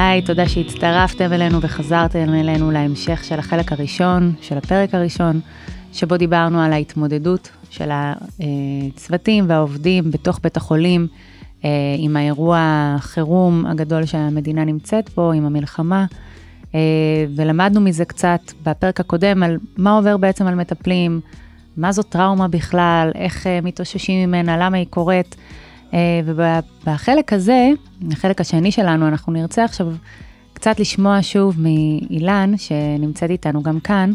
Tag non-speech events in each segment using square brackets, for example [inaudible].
היי, תודה שהצטרפתם אלינו וחזרתם אלינו להמשך של החלק הראשון, של הפרק הראשון, שבו דיברנו על ההתמודדות של הצוותים והעובדים בתוך בית החולים, אה, עם האירוע החירום הגדול שהמדינה נמצאת בו, עם המלחמה, אה, ולמדנו מזה קצת בפרק הקודם על מה עובר בעצם על מטפלים, מה זו טראומה בכלל, איך אה, מתאוששים ממנה, למה היא קורית. ובחלק הזה, החלק השני שלנו, אנחנו נרצה עכשיו קצת לשמוע שוב מאילן, שנמצאת איתנו גם כאן,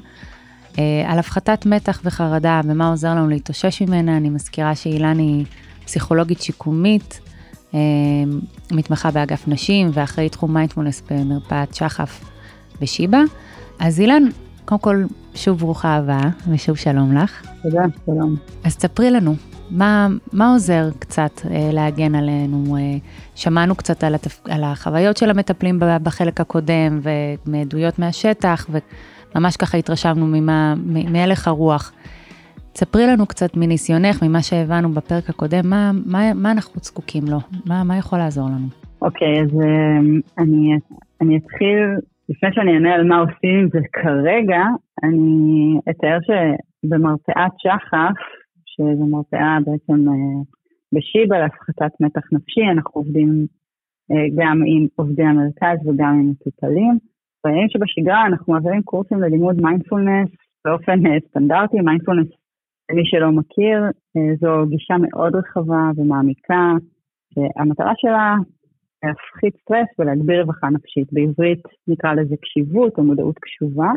על הפחתת מתח וחרדה ומה עוזר לנו להתאושש ממנה. אני מזכירה שאילן היא פסיכולוגית שיקומית, אמ, מתמחה באגף נשים ואחראי תחום מיינדפולנס במרפאת שחף בשיבא. אז אילן, קודם כל, שוב ברוכה הבאה ושוב שלום לך. תודה, שלום. אז תספרי לנו, מה, מה עוזר קצת אה, להגן עלינו? אה, שמענו קצת על, התפ... על החוויות של המטפלים בחלק הקודם ומעדויות מהשטח, וממש ככה התרשמנו ממה, מהלך הרוח. ספרי לנו קצת מניסיונך, ממה שהבנו בפרק הקודם, מה, מה, מה אנחנו זקוקים לו? מה, מה יכול לעזור לנו? אוקיי, okay, אז um, אני, אני אתחיל, לפני שאני אענה על מה עושים עם זה כרגע, אני אתאר שבמרפאת שחף, שזו מרפאה בעצם uh, בשיבא להפחתת מתח נפשי, אנחנו עובדים uh, גם עם עובדי המרכז וגם עם מטופלים. בימים שבשגרה אנחנו מעבירים קורסים ללימוד מיינדפולנס באופן uh, סטנדרטי, מיינדפולנס למי שלא מכיר, אה, זו גישה מאוד רחבה ומעמיקה, שהמטרה שלה להפחית סטרס ולהגביר רווחה נפשית. בעברית נקרא לזה קשיבות או מודעות קשובה.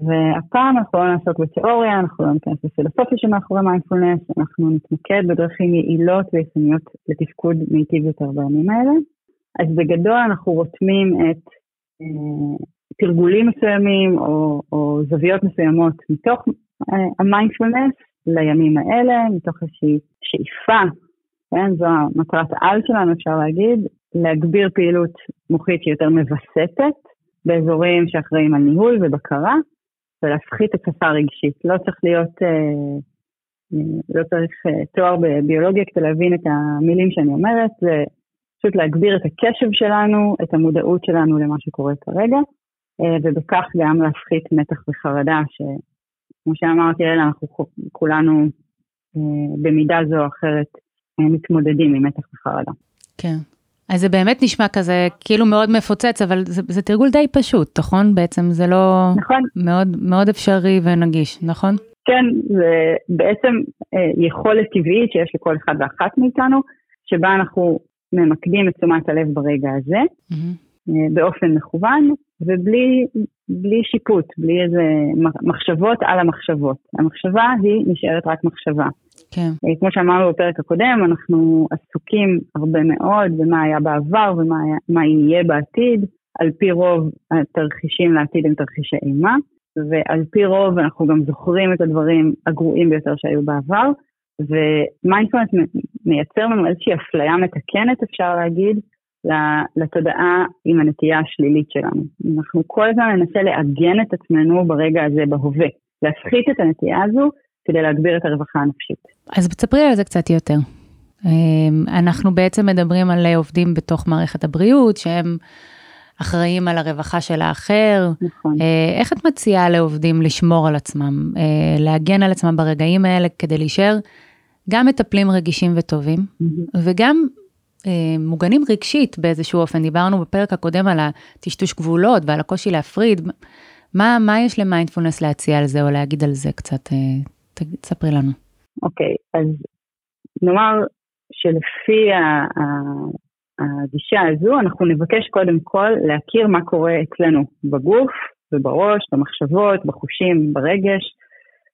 והפעם אנחנו לא נעסוק בתיאוריה, אנחנו לא ניכנס לפילוסופיה שמאחורי מיינדפולנס, אנחנו נתמקד בדרכים יעילות ויישומיות לתפקוד מיטיב יותר בימים האלה. אז בגדול אנחנו רותמים את אה, תרגולים מסוימים או, או זוויות מסוימות מתוך אה, המיינדפולנס לימים האלה, מתוך איזושהי שאיפה, כן, זו המטרת העל שלנו, אפשר להגיד, להגביר פעילות מוחית שהיא יותר מווסתת באזורים שאחראים על ניהול ובקרה, ולהפחית את השפה הרגשית. לא צריך להיות, אה, לא צריך אה, תואר בביולוגיה כדי להבין את המילים שאני אומרת, זה פשוט להגביר את הקשב שלנו, את המודעות שלנו למה שקורה כרגע, אה, ובכך גם להפחית מתח וחרדה, ש... כמו שאמרתי, אלה אנחנו כולנו אה, במידה זו או אחרת אה, מתמודדים עם מתח וחרדה. כן. אז זה באמת נשמע כזה כאילו מאוד מפוצץ, אבל זה, זה תרגול די פשוט, נכון? בעצם זה לא... נכון. מאוד, מאוד אפשרי ונגיש, נכון? כן, זה בעצם אה, יכולת טבעית שיש לכל אחד ואחת מאיתנו, שבה אנחנו ממקדים את תשומת הלב ברגע הזה, mm-hmm. באופן מכוון, ובלי שיפוט, בלי איזה מחשבות על המחשבות. המחשבה היא נשארת רק מחשבה. כן. אה, כמו שאמרנו בפרק הקודם, אנחנו עסוקים הרבה מאוד במה היה בעבר ומה יהיה בעתיד. על פי רוב התרחישים לעתיד הם תרחישי אימה, ועל פי רוב אנחנו גם זוכרים את הדברים הגרועים ביותר שהיו בעבר, ומיינדפולנס מייצר לנו איזושהי אפליה מתקנת, אפשר להגיד, לתודעה עם הנטייה השלילית שלנו. אנחנו כל הזמן ננסה לעגן את עצמנו ברגע הזה, בהווה. להפחית את הנטייה הזו כדי להגביר את הרווחה הנפשית. אז תספרי על זה קצת יותר. אמ, אנחנו בעצם מדברים על עובדים בתוך מערכת הבריאות, שהם אחראים על הרווחה של האחר. נכון. אה, איך את מציעה לעובדים לשמור על עצמם, אה, להגן על עצמם ברגעים האלה כדי להישאר גם מטפלים רגישים וטובים, mm-hmm. וגם אה, מוגנים רגשית באיזשהו אופן. דיברנו בפרק הקודם על הטשטוש גבולות ועל הקושי להפריד. מה, מה יש למיינדפולנס להציע על זה או להגיד על זה קצת? תספרי לנו. אוקיי, okay, אז נאמר שלפי הגישה הזו, אנחנו נבקש קודם כל להכיר מה קורה אצלנו בגוף ובראש, במחשבות, בחושים, ברגש,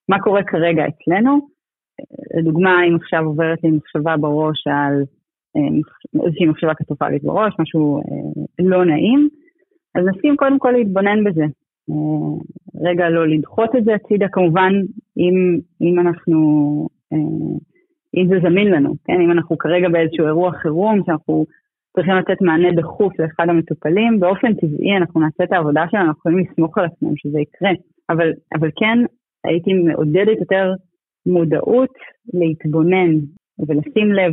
מה קורה כרגע אצלנו. לדוגמה, אם עכשיו עוברת לי מחשבה בראש על אה, איזושהי מחשבה קטופלית בראש, משהו אה, לא נעים, אז נסכים קודם כל להתבונן בזה. אה, רגע לא לדחות את זה הצידה, כמובן אם, אם אנחנו, אם זה זמין לנו, כן? אם אנחנו כרגע באיזשהו אירוע חירום שאנחנו צריכים לתת מענה דחוף לאחד המטופלים, באופן טבעי אנחנו נעשה את העבודה שלנו, אנחנו יכולים לסמוך על עצמנו שזה יקרה, אבל, אבל כן הייתי מעודדת יותר מודעות להתבונן ולשים לב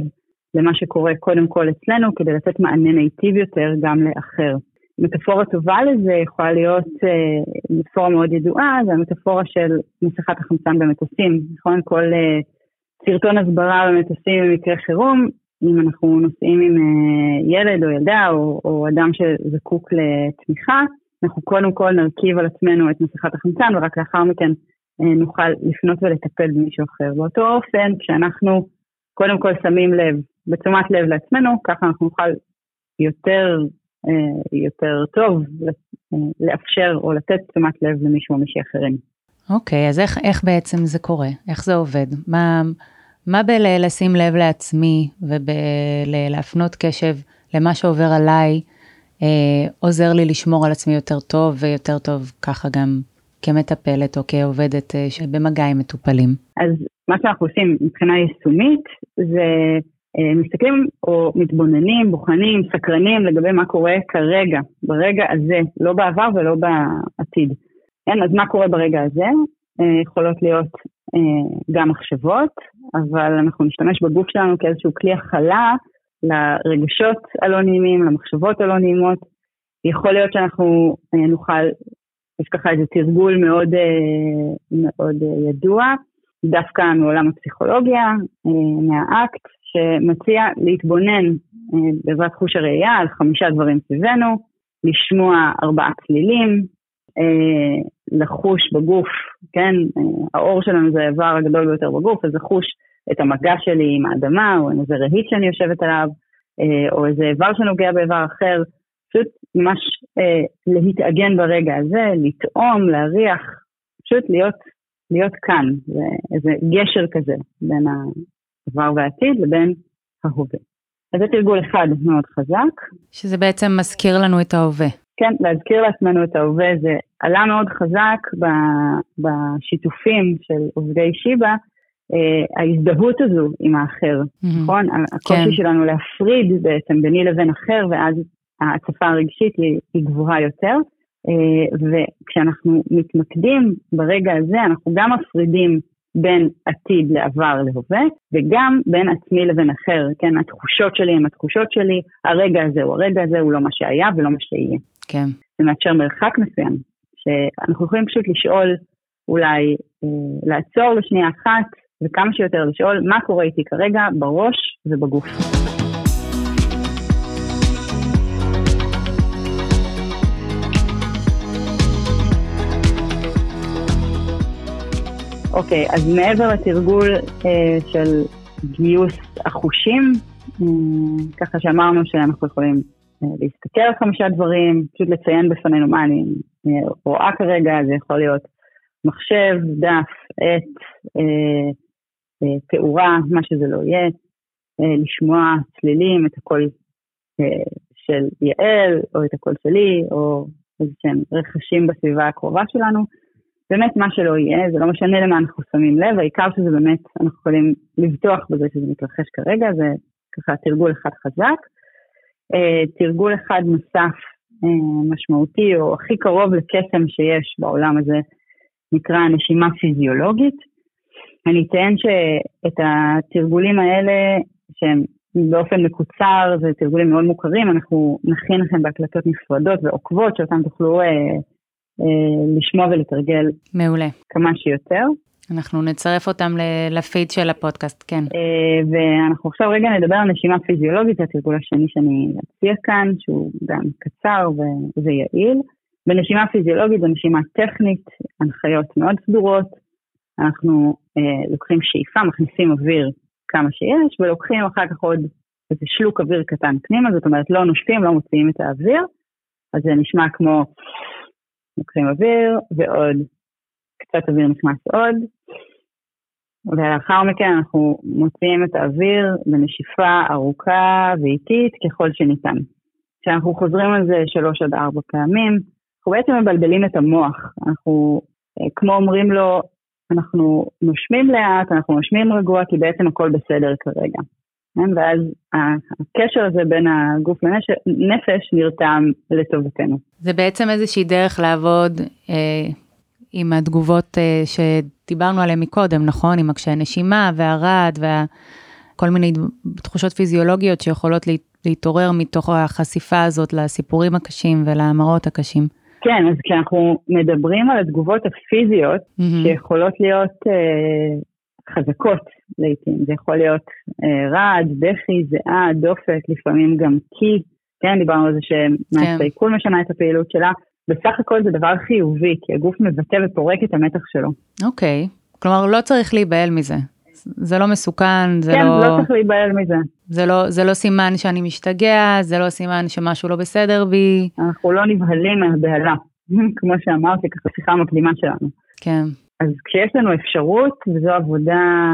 למה שקורה קודם כל אצלנו, כדי לתת מענה מיטיב יותר גם לאחר. מטאפורה טובה לזה יכולה להיות uh, מטאפורה מאוד ידועה, זה המטאפורה של מסכת החמצן במטוסים. נכון? כל uh, סרטון הסברה במטוסים במקרה חירום, אם אנחנו נוסעים עם uh, ילד או ילדה או, או אדם שזקוק לתמיכה, אנחנו קודם כל נרכיב על עצמנו את מסכת החמצן ורק לאחר מכן נוכל לפנות ולטפל במישהו אחר. באותו אופן, כשאנחנו קודם כל שמים לב, בתשומת לב לעצמנו, ככה אנחנו נוכל יותר אה, יותר טוב אה, לאפשר או לתת תשומת לב למישהו או מישהי אחרים. אוקיי, okay, אז איך, איך בעצם זה קורה? איך זה עובד? מה, מה בלשים לב לעצמי ובלהפנות קשב למה שעובר עליי אה, עוזר לי לשמור על עצמי יותר טוב ויותר טוב ככה גם כמטפלת או כעובדת אה, שבמגע עם מטופלים? אז מה שאנחנו עושים מבחינה יישומית זה אה, מסתכלים או מתבוננים, בוחנים, סקרנים לגבי מה קורה כרגע, ברגע הזה, לא בעבר ולא בעתיד. כן, אז מה קורה ברגע הזה? אה, יכולות להיות אה, גם מחשבות, אבל אנחנו נשתמש בגוף שלנו כאיזשהו כלי הכלה לרגשות הלא נעימים, למחשבות הלא נעימות. יכול להיות שאנחנו נוכל, יש ככה איזה תרגול מאוד, מאוד ידוע, דווקא מעולם הפסיכולוגיה, מהאקט, שמציע להתבונן אה, בעזרת חוש הראייה על חמישה דברים סביבנו, לשמוע ארבעה צלילים, אה, לחוש בגוף, כן, אה, האור שלנו זה האיבר הגדול ביותר בגוף, אז לחוש את המגע שלי עם האדמה, או עם איזה רהיט שאני יושבת עליו, או איזה איבר שנוגע באיבר אחר, פשוט ממש להתאגן ברגע הזה, לטעום, להריח, פשוט להיות, להיות כאן, זה איזה גשר כזה בין עבר ועתיד לבין ההווה. אז זה תרגול אחד מאוד חזק. שזה בעצם מזכיר לנו את ההווה. כן, להזכיר לעצמנו את ההווה זה עלה מאוד חזק בשיתופים של עובדי שיבא, אה, ההזדהות הזו עם האחר, mm-hmm. נכון? הקושי כן. שלנו להפריד בעצם ביני לבין אחר, ואז ההצפה הרגשית היא, היא גבוהה יותר. אה, וכשאנחנו מתמקדים ברגע הזה, אנחנו גם מפרידים בין עתיד לעבר להווה, וגם בין עצמי לבין אחר, כן, התחושות שלי הן התחושות שלי, הרגע הזה הוא הרגע הזה, הוא לא מה שהיה ולא מה שיהיה. כן. זה מאפשר מרחק מסוים, שאנחנו יכולים פשוט לשאול, אולי אה, לעצור לשנייה אחת, וכמה שיותר לשאול מה קורה איתי כרגע בראש ובגוף. אוקיי, אז מעבר לתרגול אה, של גיוס החושים, אה, ככה שאמרנו שאנחנו יכולים אה, להסתכל על חמישה דברים, פשוט לציין בפנינו מה אני אה, רואה כרגע, זה יכול להיות מחשב, דף, עט, אה, אה, תאורה, מה שזה לא יהיה, אה, לשמוע צלילים, את הקול אה, של יעל, או את הקול שלי, או איזה שהם רכשים בסביבה הקרובה שלנו. באמת מה שלא יהיה, זה לא משנה למה אנחנו שמים לב, העיקר שזה באמת, אנחנו יכולים לבטוח בזה שזה מתרחש כרגע, זה ככה תרגול אחד חזק. Uh, תרגול אחד נוסף uh, משמעותי, או הכי קרוב לקסם שיש בעולם הזה, נקרא נשימה פיזיולוגית. אני אציין שאת התרגולים האלה, שהם באופן מקוצר, זה תרגולים מאוד מוכרים, אנחנו נכין לכם בהקלטות נפרדות ועוקבות, שאותם תוכלו אה, לשמוע ולתרגל. מעולה. כמה שיותר. אנחנו נצרף אותם לפיד של הפודקאסט, כן. אה, ואנחנו עכשיו רגע נדבר על נשימה פיזיולוגית, התרגול השני שאני אציע כאן, שהוא גם קצר ויעיל. בנשימה פיזיולוגית זו נשימה טכנית, הנחיות מאוד סדורות. אנחנו אה, לוקחים שאיפה, מכניסים אוויר כמה שיש, ולוקחים אחר כך עוד איזה שלוק אוויר קטן פנימה, זאת אומרת לא נושפים, לא מוציאים את האוויר. אז זה נשמע כמו לוקחים אוויר, ועוד קצת אוויר נכנס עוד, ולאחר מכן אנחנו מוציאים את האוויר בנשיפה ארוכה ואיטית ככל שניתן. כשאנחנו חוזרים על זה שלוש עד ארבע פעמים, אנחנו בעצם מבלבלים את המוח. אנחנו, אה, כמו אומרים לו, אנחנו נושמים לאט, אנחנו נושמים רגוע, כי בעצם הכל בסדר כרגע. כן? ואז הקשר הזה בין הגוף לנפש נרתם לטובתנו. זה בעצם איזושהי דרך לעבוד אה, עם התגובות אה, שדיברנו עליהן מקודם, נכון? עם הקשיי נשימה והרעד וכל מיני תחושות פיזיולוגיות שיכולות להתעורר מתוך החשיפה הזאת לסיפורים הקשים ולמראות הקשים. כן, אז כשאנחנו מדברים על התגובות הפיזיות, mm-hmm. שיכולות להיות אה, חזקות לעיתים, זה יכול להיות אה, רעד, בכי, זיעה, דופק, לפעמים גם קי, כן, דיברנו על זה העיכול כן. משנה את הפעילות שלה, בסך הכל זה דבר חיובי, כי הגוף מבטא ופורק את המתח שלו. אוקיי, כלומר לא צריך להיבהל מזה. זה לא מסוכן, זה כן, לא... כן, לא צריך להיבהל מזה. זה לא, זה לא סימן שאני משתגע, זה לא סימן שמשהו לא בסדר בי. אנחנו לא נבהלים מהבהלה, [laughs] כמו שאמרתי, ככה שיחה מקדימה שלנו. כן. אז כשיש לנו אפשרות, וזו עבודה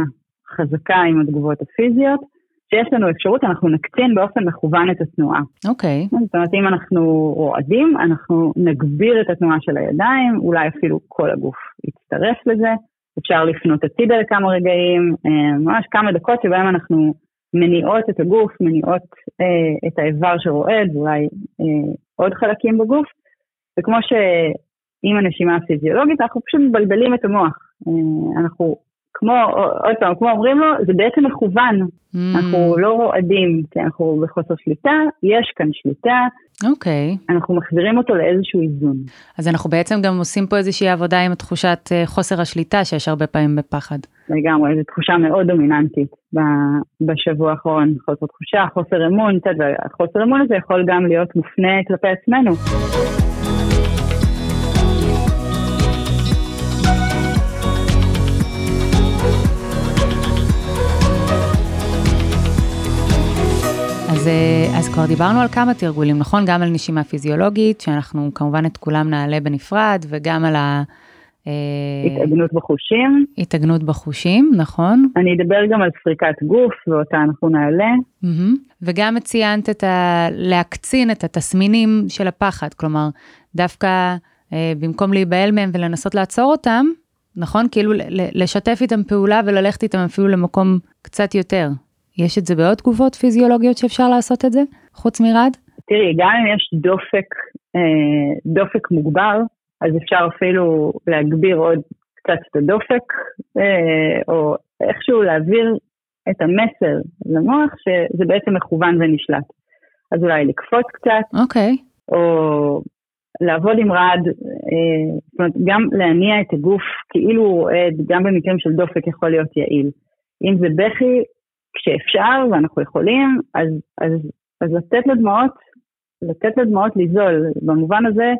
חזקה עם התגובות הפיזיות, כשיש לנו אפשרות אנחנו נקצין באופן מכוון את התנועה. אוקיי. Okay. זאת אומרת, אם אנחנו רועדים, אנחנו נגביר את התנועה של הידיים, אולי אפילו כל הגוף יצטרף לזה. אפשר לפנות הצידה לכמה רגעים, אה, ממש כמה דקות שבהם אנחנו מניעות את הגוף, מניעות אה, את האיבר שרועד, ואולי אה, עוד חלקים בגוף. וכמו שעם הנשימה הפיזיולוגית, אנחנו פשוט מבלבלים את המוח. אה, אנחנו כמו, עוד פעם, כמו אומרים לו, זה בעצם מכוון. Mm. אנחנו לא רועדים, כי אנחנו בחוסר שליטה, יש כאן שליטה. אוקיי. Okay. אנחנו מחזירים אותו לאיזשהו איזון. אז אנחנו בעצם גם עושים פה איזושהי עבודה עם תחושת אה, חוסר השליטה שיש הרבה פעמים בפחד. לגמרי, זו תחושה מאוד דומיננטית בשבוע האחרון. חוסר תחושה, חוסר אמון, חוסר אמון הזה יכול גם להיות מופנה כלפי עצמנו. אז, אה, אז כבר דיברנו על כמה תרגולים, נכון? גם על נשימה פיזיולוגית, שאנחנו כמובן את כולם נעלה בנפרד, וגם על ה... אה, התאגנות בחושים. התאגנות בחושים, נכון. אני אדבר גם על סריקת גוף, ואותה אנחנו נעלה. Mm-hmm. וגם ציינת את ה... להקצין את התסמינים של הפחד, כלומר, דווקא אה, במקום להיבהל מהם ולנסות לעצור אותם, נכון? כאילו לשתף איתם פעולה וללכת איתם אפילו למקום קצת יותר. יש את זה בעוד תגובות פיזיולוגיות שאפשר לעשות את זה, חוץ מרד? תראי, גם אם יש דופק, אה, דופק מוגבר, אז אפשר אפילו להגביר עוד קצת את הדופק, אה, או איכשהו להעביר את המסר למוח שזה בעצם מכוון ונשלט. אז אולי לקפוץ קצת, אוקיי. Okay. או לעבוד עם רעד, אה, זאת אומרת, גם להניע את הגוף כאילו הוא רועד, גם במקרים של דופק יכול להיות יעיל. אם זה בכי, כשאפשר ואנחנו יכולים, אז, אז, אז לתת לדמעות, לתת לדמעות לזול. במובן הזה,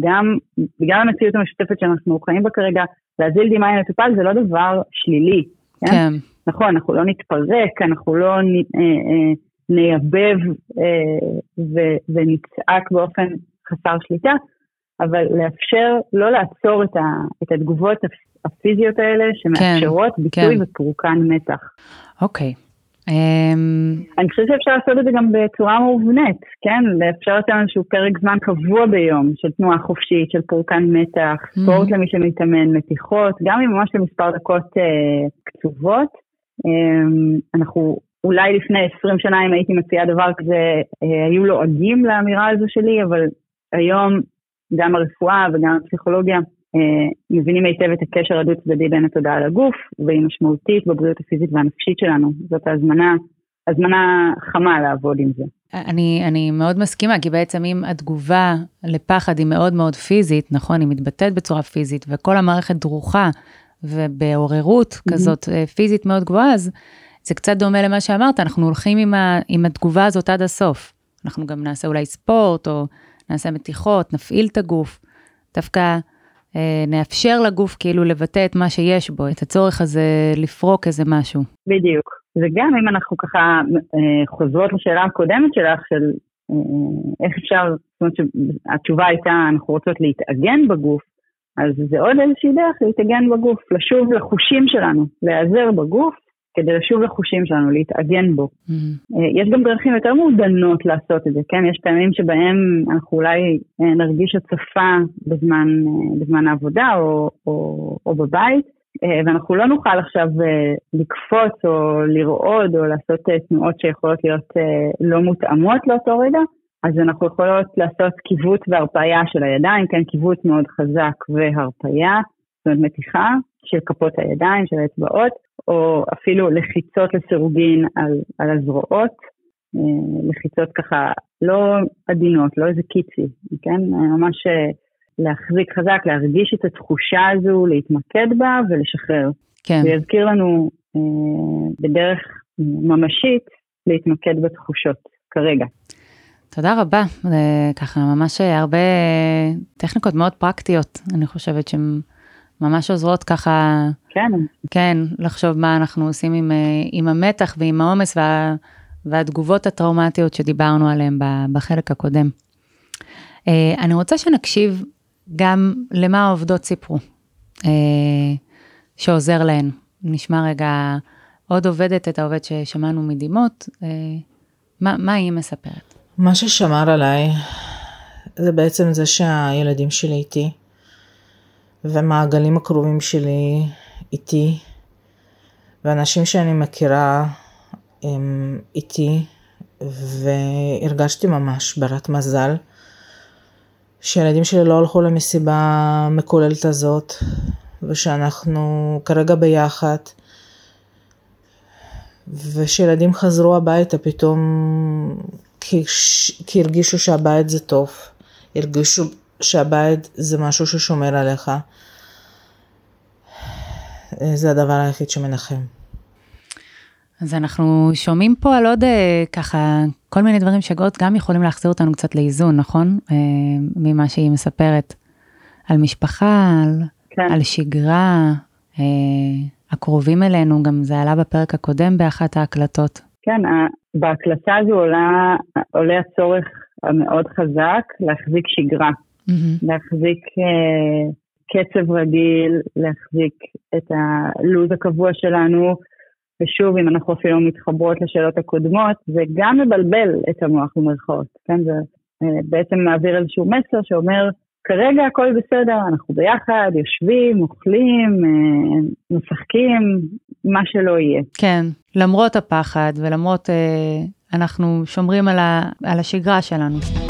גם בגלל המציאות המשותפת שאנחנו חיים בה כרגע, להזיל דמעה עם מטופל זה לא דבר שלילי. כן? כן. נכון, אנחנו לא נתפרק, אנחנו לא נ, אה, אה, נייבב אה, ו, ונצעק באופן חסר שליטה, אבל לאפשר לא לעצור את, ה, את התגובות הפיזיות האלה שמאפשרות כן, ביטוי כן. ופורקן מתח. אוקיי, אני חושבת שאפשר לעשות את זה גם בצורה מובנית, כן? לאפשר לתת איזשהו פרק זמן קבוע ביום של תנועה חופשית, של פורקן מתח, ספורט למי שמתאמן, מתיחות, גם אם ממש למספר דקות אה, קצובות. אה, אנחנו אולי לפני 20 שנה, אם הייתי מציעה דבר כזה, אה, היו לועגים לאמירה הזו שלי, אבל היום גם הרפואה וגם הפסיכולוגיה מבינים היטב את הקשר הדו צדדי בין התודעה לגוף, והיא משמעותית בבריאות הפיזית והנפשית שלנו. זאת ההזמנה, הזמנה חמה לעבוד עם זה. אני, אני מאוד מסכימה, כי בעצם אם התגובה לפחד היא מאוד מאוד פיזית, נכון, היא מתבטאת בצורה פיזית, וכל המערכת דרוכה ובעוררות mm-hmm. כזאת אה, פיזית מאוד גבוהה, אז זה קצת דומה למה שאמרת, אנחנו הולכים עם, ה, עם התגובה הזאת עד הסוף. אנחנו גם נעשה אולי ספורט, או נעשה מתיחות, נפעיל את הגוף. דווקא אה, נאפשר לגוף כאילו לבטא את מה שיש בו, את הצורך הזה לפרוק איזה משהו. בדיוק. וגם אם אנחנו ככה אה, חוזרות לשאלה הקודמת שלך, של אה, איך אפשר, זאת אומרת שהתשובה הייתה, אנחנו רוצות להתאגן בגוף, אז זה עוד איזושהי דרך להתאגן בגוף, לשוב לחושים שלנו, להיעזר בגוף כדי לשוב לחושים שלנו, להתאגן בו. Mm-hmm. יש גם דרכים יותר מעודנות לעשות את זה, כן? יש פעמים שבהם אנחנו אולי אה, נרגיש הצפה בזמן, אה, בזמן העבודה או, או, או בבית, ואנחנו לא נוכל עכשיו לקפוץ או לרעוד או לעשות תנועות שיכולות להיות לא מותאמות לאותו רגע, אז אנחנו יכולות לעשות קיווט והרפאיה של הידיים, כן? קיווט מאוד חזק והרפאיה, זאת אומרת מתיחה של כפות הידיים, של האצבעות. או אפילו לחיצות לסירוגין על, על הזרועות, לחיצות ככה לא עדינות, לא איזה קיצי, כן? ממש להחזיק חזק, להרגיש את התחושה הזו, להתמקד בה ולשחרר. כן. זה יזכיר לנו בדרך ממשית להתמקד בתחושות כרגע. תודה רבה, זה ככה ממש הרבה טכניקות מאוד פרקטיות, אני חושבת שהן ממש עוזרות ככה, כן, כן, לחשוב מה אנחנו עושים עם, עם המתח ועם העומס וה, והתגובות הטראומטיות שדיברנו עליהן בחלק הקודם. אה, אני רוצה שנקשיב גם למה העובדות סיפרו, אה, שעוזר להן. נשמע רגע עוד עובדת את העובד ששמענו מדימות, אה, מה, מה היא מספרת? מה ששמר עליי זה בעצם זה שהילדים שלי איתי, ומעגלים הקרובים שלי איתי, ואנשים שאני מכירה הם איתי, והרגשתי ממש ברת מזל שהילדים שלי לא הלכו למסיבה המקוללת הזאת, ושאנחנו כרגע ביחד. ושילדים חזרו הביתה פתאום כי, כי הרגישו שהבית זה טוב, הרגישו שהבית זה משהו ששומר עליך. זה הדבר היחיד שמנחם. אז אנחנו שומעים פה על עוד אה, ככה כל מיני דברים שגות גם יכולים להחזיר אותנו קצת לאיזון, נכון? אה, ממה שהיא מספרת. על משפחה, על, כן. על שגרה, אה, הקרובים אלינו, גם זה עלה בפרק הקודם באחת ההקלטות. כן, בהקלטה הזו עולה, עולה הצורך המאוד חזק להחזיק שגרה, mm-hmm. להחזיק קצב רגיל, להחזיק את הלו"ז הקבוע שלנו, ושוב, אם אנחנו אפילו מתחברות לשאלות הקודמות, זה גם מבלבל את המוח במרכאות, כן? זה uh, בעצם מעביר איזשהו מסר שאומר, כרגע הכל בסדר, אנחנו ביחד, יושבים, אוכלים, אה, משחקים, מה שלא יהיה. כן, למרות הפחד ולמרות, אה, אנחנו שומרים על, ה, על השגרה שלנו.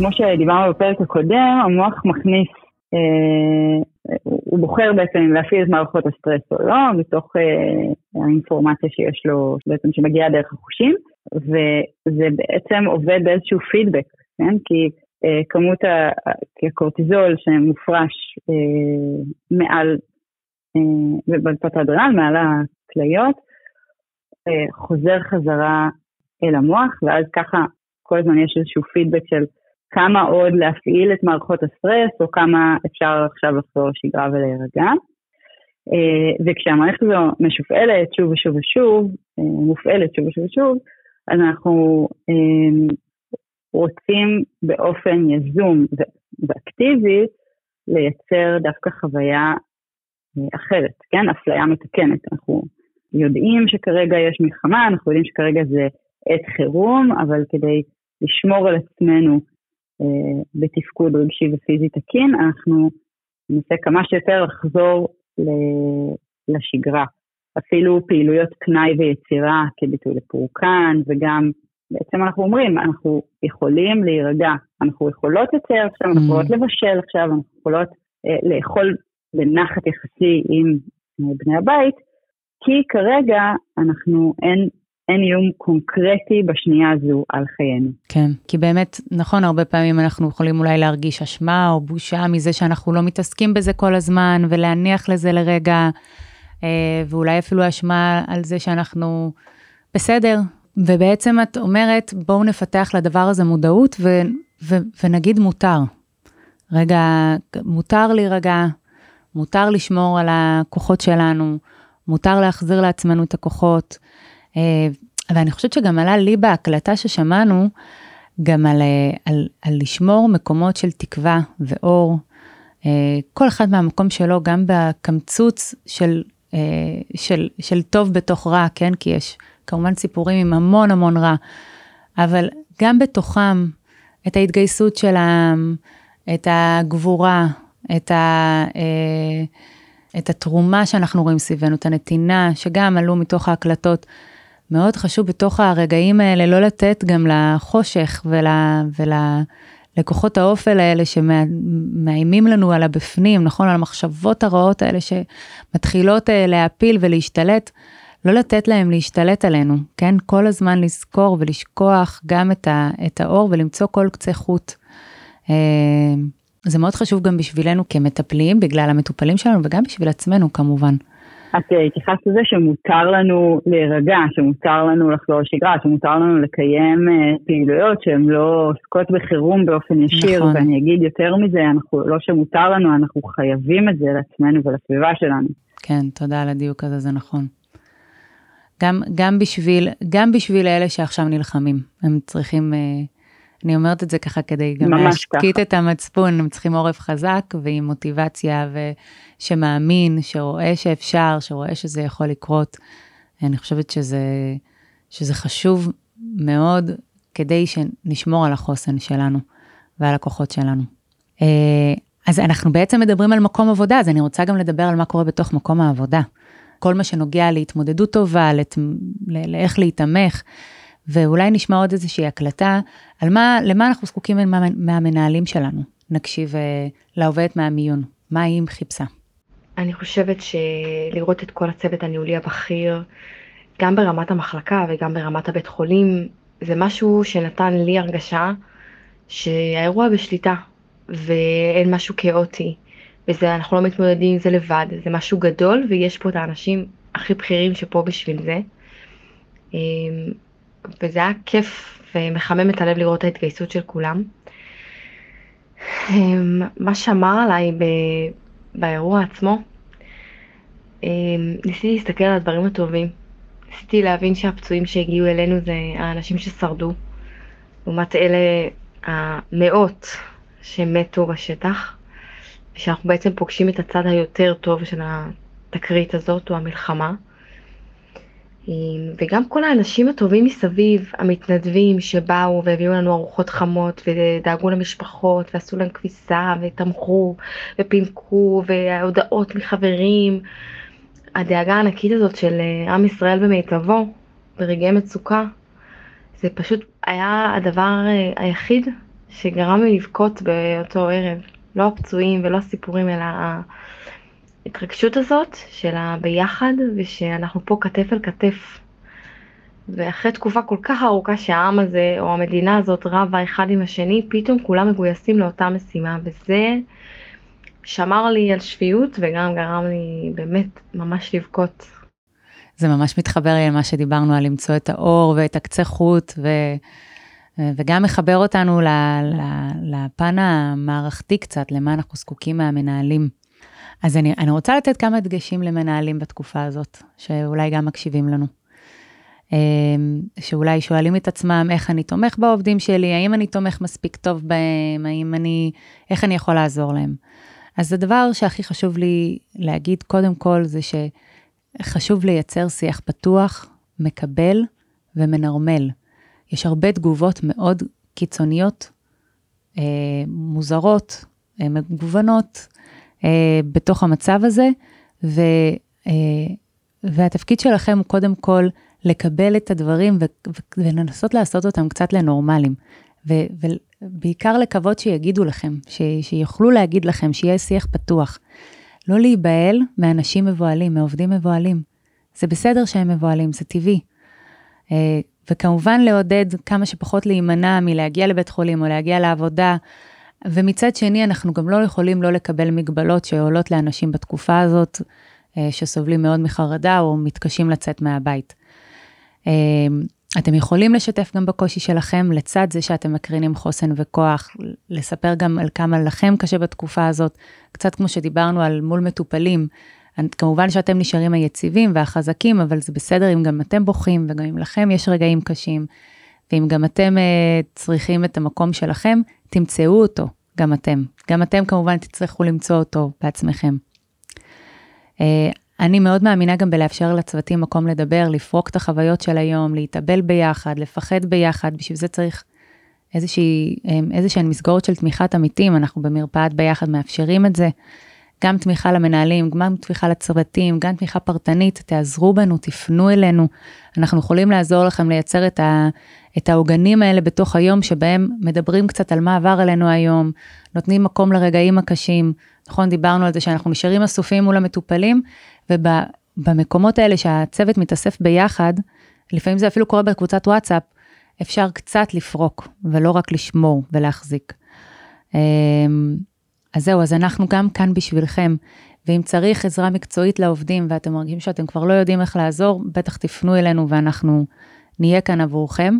כמו שדיברנו בפרק הקודם, המוח מכניס, אה, הוא בוחר בעצם להפעיל את מערכות הסטרס או לא, מתוך אה, האינפורמציה שיש לו, בעצם שמגיעה דרך החושים, וזה בעצם עובד באיזשהו פידבק, כן? כי אה, כמות הקורטיזול שמופרש אה, מעל, אה, בפטדרל, מעל הכליות, אה, חוזר חזרה אל המוח, ואז ככה כל הזמן יש איזשהו פידבק של כמה עוד להפעיל את מערכות הסטרס, או כמה אפשר עכשיו לחזור לשגרה ולהירגע. אה, וכשהמערכת הזו משופעלת שוב ושוב ושוב, אה, מופעלת שוב ושוב ושוב, אז אנחנו אה, רוצים באופן יזום ואקטיבי לייצר דווקא חוויה אחרת, כן? אפליה מתקנת. אנחנו יודעים שכרגע יש מלחמה, אנחנו יודעים שכרגע זה עת חירום, אבל כדי לשמור על עצמנו בתפקוד רגשי ופיזי תקין, אנחנו ננסה כמה שיותר לחזור לשגרה. אפילו פעילויות פנאי ויצירה כביטוי לפורקן, וגם בעצם אנחנו אומרים, אנחנו יכולים להירגע, אנחנו יכולות לצייר עכשיו, אנחנו יכולות mm. לבשל עכשיו, אנחנו יכולות אה, לאכול בנחת יחסי עם אה, בני הבית, כי כרגע אנחנו, אין, אין איום קונקרטי בשנייה הזו על חיינו. כן, כי באמת, נכון, הרבה פעמים אנחנו יכולים אולי להרגיש אשמה או בושה מזה שאנחנו לא מתעסקים בזה כל הזמן, ולהניח לזה לרגע, אה, ואולי אפילו אשמה על זה שאנחנו בסדר. ובעצם את אומרת, בואו נפתח לדבר הזה מודעות ו, ו, ונגיד מותר. רגע, מותר להירגע, מותר לשמור על הכוחות שלנו, מותר להחזיר לעצמנו את הכוחות. אה, ואני חושבת שגם עלה לי בהקלטה ששמענו, גם על, אה, על, על לשמור מקומות של תקווה ואור, אה, כל אחד מהמקום שלו, גם בקמצוץ של, של, של טוב בתוך רע, כן? כי יש כמובן סיפורים עם המון המון רע, אבל גם בתוכם, את ההתגייסות של העם, את הגבורה, את, ה, את התרומה שאנחנו רואים סביבנו, את הנתינה, שגם עלו מתוך ההקלטות. מאוד חשוב בתוך הרגעים האלה לא לתת גם לחושך ול, ולכוחות האופל האלה שמאיימים לנו על הבפנים, נכון? על המחשבות הרעות האלה שמתחילות אה, להפיל ולהשתלט, לא לתת להם להשתלט עלינו, כן? כל הזמן לזכור ולשכוח גם את, ה, את האור ולמצוא כל קצה חוט. אה, זה מאוד חשוב גם בשבילנו כמטפלים, בגלל המטופלים שלנו וגם בשביל עצמנו כמובן. את אה, התייחסת לזה שמותר לנו להירגע, שמותר לנו לחזור לשגרה, שמותר לנו לקיים uh, פעילויות שהן לא עוסקות בחירום באופן ישיר, נכון. ואני אגיד יותר מזה, אנחנו, לא שמותר לנו, אנחנו חייבים את זה לעצמנו ולסביבה שלנו. כן, תודה על הדיוק הזה, זה נכון. גם, גם, בשביל, גם בשביל אלה שעכשיו נלחמים, הם צריכים... Uh, אני אומרת את זה ככה כדי גם להשקיט את המצפון, הם צריכים עורף חזק ועם מוטיבציה ושמאמין, שרואה שאפשר, שרואה שזה יכול לקרות. אני חושבת שזה, שזה חשוב מאוד כדי שנשמור על החוסן שלנו ועל הכוחות שלנו. אה, אז אנחנו בעצם מדברים על מקום עבודה, אז אני רוצה גם לדבר על מה קורה בתוך מקום העבודה. כל מה שנוגע להתמודדות טובה, לת... לאיך להיתמך. ואולי נשמע עוד איזושהי הקלטה על מה, למה אנחנו זקוקים מה, מהמנהלים שלנו. נקשיב uh, לעובדת מהמיון, מה היא חיפשה. אני חושבת שלראות את כל הצוות הניהולי הבכיר, גם ברמת המחלקה וגם ברמת הבית חולים, זה משהו שנתן לי הרגשה שהאירוע בשליטה ואין משהו כאוטי, וזה, אנחנו לא מתמודדים עם זה לבד, זה משהו גדול ויש פה את האנשים הכי בכירים שפה בשביל זה. אמ, וזה היה כיף ומחמם את הלב לראות את ההתגייסות של כולם. אמ, מה שאמר עליי ב... באירוע עצמו, אמ, ניסיתי להסתכל על הדברים הטובים. ניסיתי להבין שהפצועים שהגיעו אלינו זה האנשים ששרדו, לעומת אלה המאות שמתו בשטח, ושאנחנו בעצם פוגשים את הצד היותר טוב של התקרית הזאת, או המלחמה. וגם כל האנשים הטובים מסביב, המתנדבים שבאו והביאו לנו ארוחות חמות ודאגו למשפחות ועשו להם כביסה ותמכו ופינקו והודעות מחברים. הדאגה הענקית הזאת של אה, עם ישראל במיטבו ברגעי מצוקה, זה פשוט היה הדבר אה, היחיד שגרם לי לבכות באותו ערב. לא הפצועים ולא הסיפורים, אלא ההתרגשות הזאת של הביחד ושאנחנו פה כתף אל כתף. ואחרי תקופה כל כך ארוכה שהעם הזה או המדינה הזאת רבה אחד עם השני, פתאום כולם מגויסים לאותה משימה וזה שמר לי על שפיות וגם גרם לי באמת ממש לבכות. זה ממש מתחבר לי למה שדיברנו על למצוא את האור ואת הקצה חוט ו... וגם מחבר אותנו לפן המערכתי קצת, למה אנחנו זקוקים מהמנהלים. אז אני, אני רוצה לתת כמה דגשים למנהלים בתקופה הזאת, שאולי גם מקשיבים לנו. אמ, שאולי שואלים את עצמם איך אני תומך בעובדים שלי, האם אני תומך מספיק טוב בהם, האם אני, איך אני יכול לעזור להם. אז הדבר שהכי חשוב לי להגיד קודם כל זה שחשוב לייצר שיח פתוח, מקבל ומנרמל. יש הרבה תגובות מאוד קיצוניות, אה, מוזרות, אה, מגוונות, בתוך המצב הזה, ו, אה, והתפקיד שלכם הוא קודם כל לקבל את הדברים ו, ו, ולנסות לעשות אותם קצת לנורמלים, ו, ובעיקר לקוות שיגידו לכם, ש, שיוכלו להגיד לכם, שיהיה שיח פתוח. לא להיבהל מאנשים מבוהלים, מעובדים מבוהלים. זה בסדר שהם מבוהלים, זה טבעי. אה, וכמובן לעודד כמה שפחות להימנע מלהגיע לבית חולים או להגיע לעבודה ומצד שני, אנחנו גם לא יכולים לא לקבל מגבלות שעולות לאנשים בתקופה הזאת, אה, שסובלים מאוד מחרדה או מתקשים לצאת מהבית. אה, אתם יכולים לשתף גם בקושי שלכם, לצד זה שאתם מקרינים חוסן וכוח, לספר גם על כמה לכם קשה בתקופה הזאת, קצת כמו שדיברנו על מול מטופלים. כמובן שאתם נשארים היציבים והחזקים, אבל זה בסדר אם גם אתם בוכים וגם אם לכם יש רגעים קשים. ואם גם אתם uh, צריכים את המקום שלכם, תמצאו אותו, גם אתם. גם אתם כמובן תצטרכו למצוא אותו בעצמכם. Uh, אני מאוד מאמינה גם בלאפשר לצוותים מקום לדבר, לפרוק את החוויות של היום, להתאבל ביחד, לפחד ביחד, בשביל זה צריך איזושהי, אה, איזשהן מסגרות של תמיכת עמיתים, אנחנו במרפאת ביחד מאפשרים את זה. גם תמיכה למנהלים, גם תמיכה לצוותים, גם תמיכה פרטנית, תעזרו בנו, תפנו אלינו. אנחנו יכולים לעזור לכם לייצר את, ה, את העוגנים האלה בתוך היום, שבהם מדברים קצת על מה עבר עלינו היום, נותנים מקום לרגעים הקשים. נכון, דיברנו על זה שאנחנו נשארים אסופים מול המטופלים, ובמקומות האלה שהצוות מתאסף ביחד, לפעמים זה אפילו קורה בקבוצת וואטסאפ, אפשר קצת לפרוק, ולא רק לשמור ולהחזיק. אמ, אז זהו, אז אנחנו גם כאן בשבילכם, ואם צריך עזרה מקצועית לעובדים ואתם מרגישים שאתם כבר לא יודעים איך לעזור, בטח תפנו אלינו ואנחנו נהיה כאן עבורכם.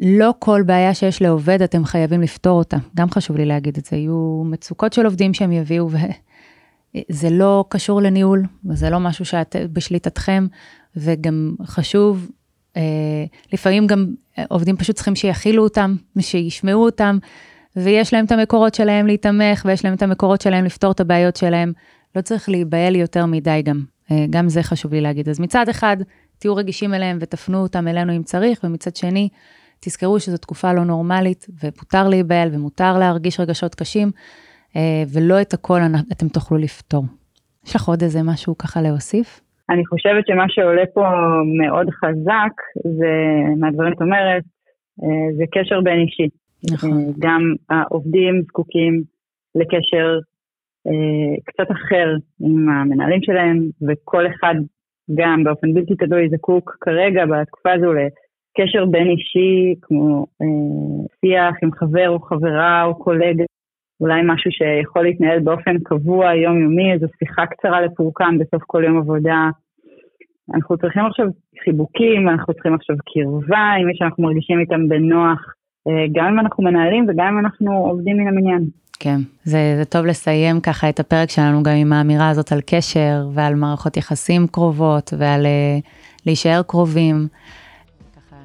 לא כל בעיה שיש לעובד אתם חייבים לפתור אותה, גם חשוב לי להגיד את זה, יהיו מצוקות של עובדים שהם יביאו, וזה לא קשור לניהול, וזה לא משהו שאת בשליטתכם, וגם חשוב, אה, לפעמים גם עובדים פשוט צריכים שיכילו אותם, שישמעו אותם, ויש להם את המקורות שלהם להיתמך, ויש להם את המקורות שלהם לפתור את הבעיות שלהם. לא צריך להיבהל יותר מדי גם, אה, גם זה חשוב לי להגיד. אז מצד אחד, תהיו רגישים אליהם ותפנו אותם אלינו אם צריך, ומצד שני, תזכרו שזו תקופה לא נורמלית, ומותר להיבהל ומותר להרגיש רגשות קשים, אה, ולא את הכל אתם תוכלו לפתור. יש לך עוד איזה משהו ככה להוסיף? אני חושבת שמה שעולה פה מאוד חזק, זה מהדברים שאת אומרת, אה, זה קשר בין אישי. נכון. אה, גם העובדים זקוקים לקשר קצת אחר עם המנהלים שלהם, וכל אחד גם באופן בלתי תלוי זקוק כרגע בתקופה הזו לקשר בין אישי, כמו אה, שיח עם חבר או חברה או קולגה, אולי משהו שיכול להתנהל באופן קבוע, יומיומי, איזו שיחה קצרה לפורקן בסוף כל יום עבודה. אנחנו צריכים עכשיו חיבוקים, אנחנו צריכים עכשיו קרבה עם מי שאנחנו מרגישים איתם בנוח. אה, גם אם אנחנו מנהלים וגם אם אנחנו עובדים מן המניין. כן, זה, זה טוב לסיים ככה את הפרק שלנו גם עם האמירה הזאת על קשר ועל מערכות יחסים קרובות ועל uh, להישאר קרובים. ככה,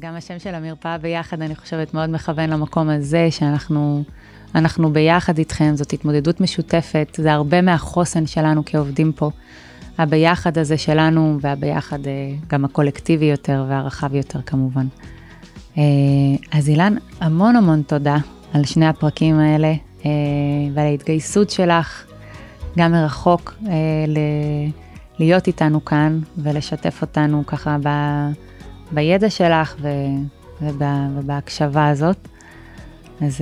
גם השם של המרפאה ביחד, אני חושבת, מאוד מכוון למקום הזה, שאנחנו אנחנו ביחד איתכם, זאת התמודדות משותפת, זה הרבה מהחוסן שלנו כעובדים פה. הביחד הזה שלנו והביחד uh, גם הקולקטיבי יותר והרחב יותר כמובן. אה, אז אילן, המון המון תודה על שני הפרקים האלה אה, ועל ההתגייסות שלך, גם מרחוק, אה, להיות איתנו כאן ולשתף אותנו ככה ב, בידע שלך ו, ובא, ובהקשבה הזאת. אז,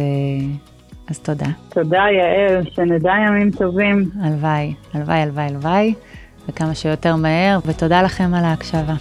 אז תודה. תודה, יעל, שנדע ימים טובים. הלוואי, הלוואי, הלוואי, הלוואי, וכמה שיותר מהר, ותודה לכם על ההקשבה.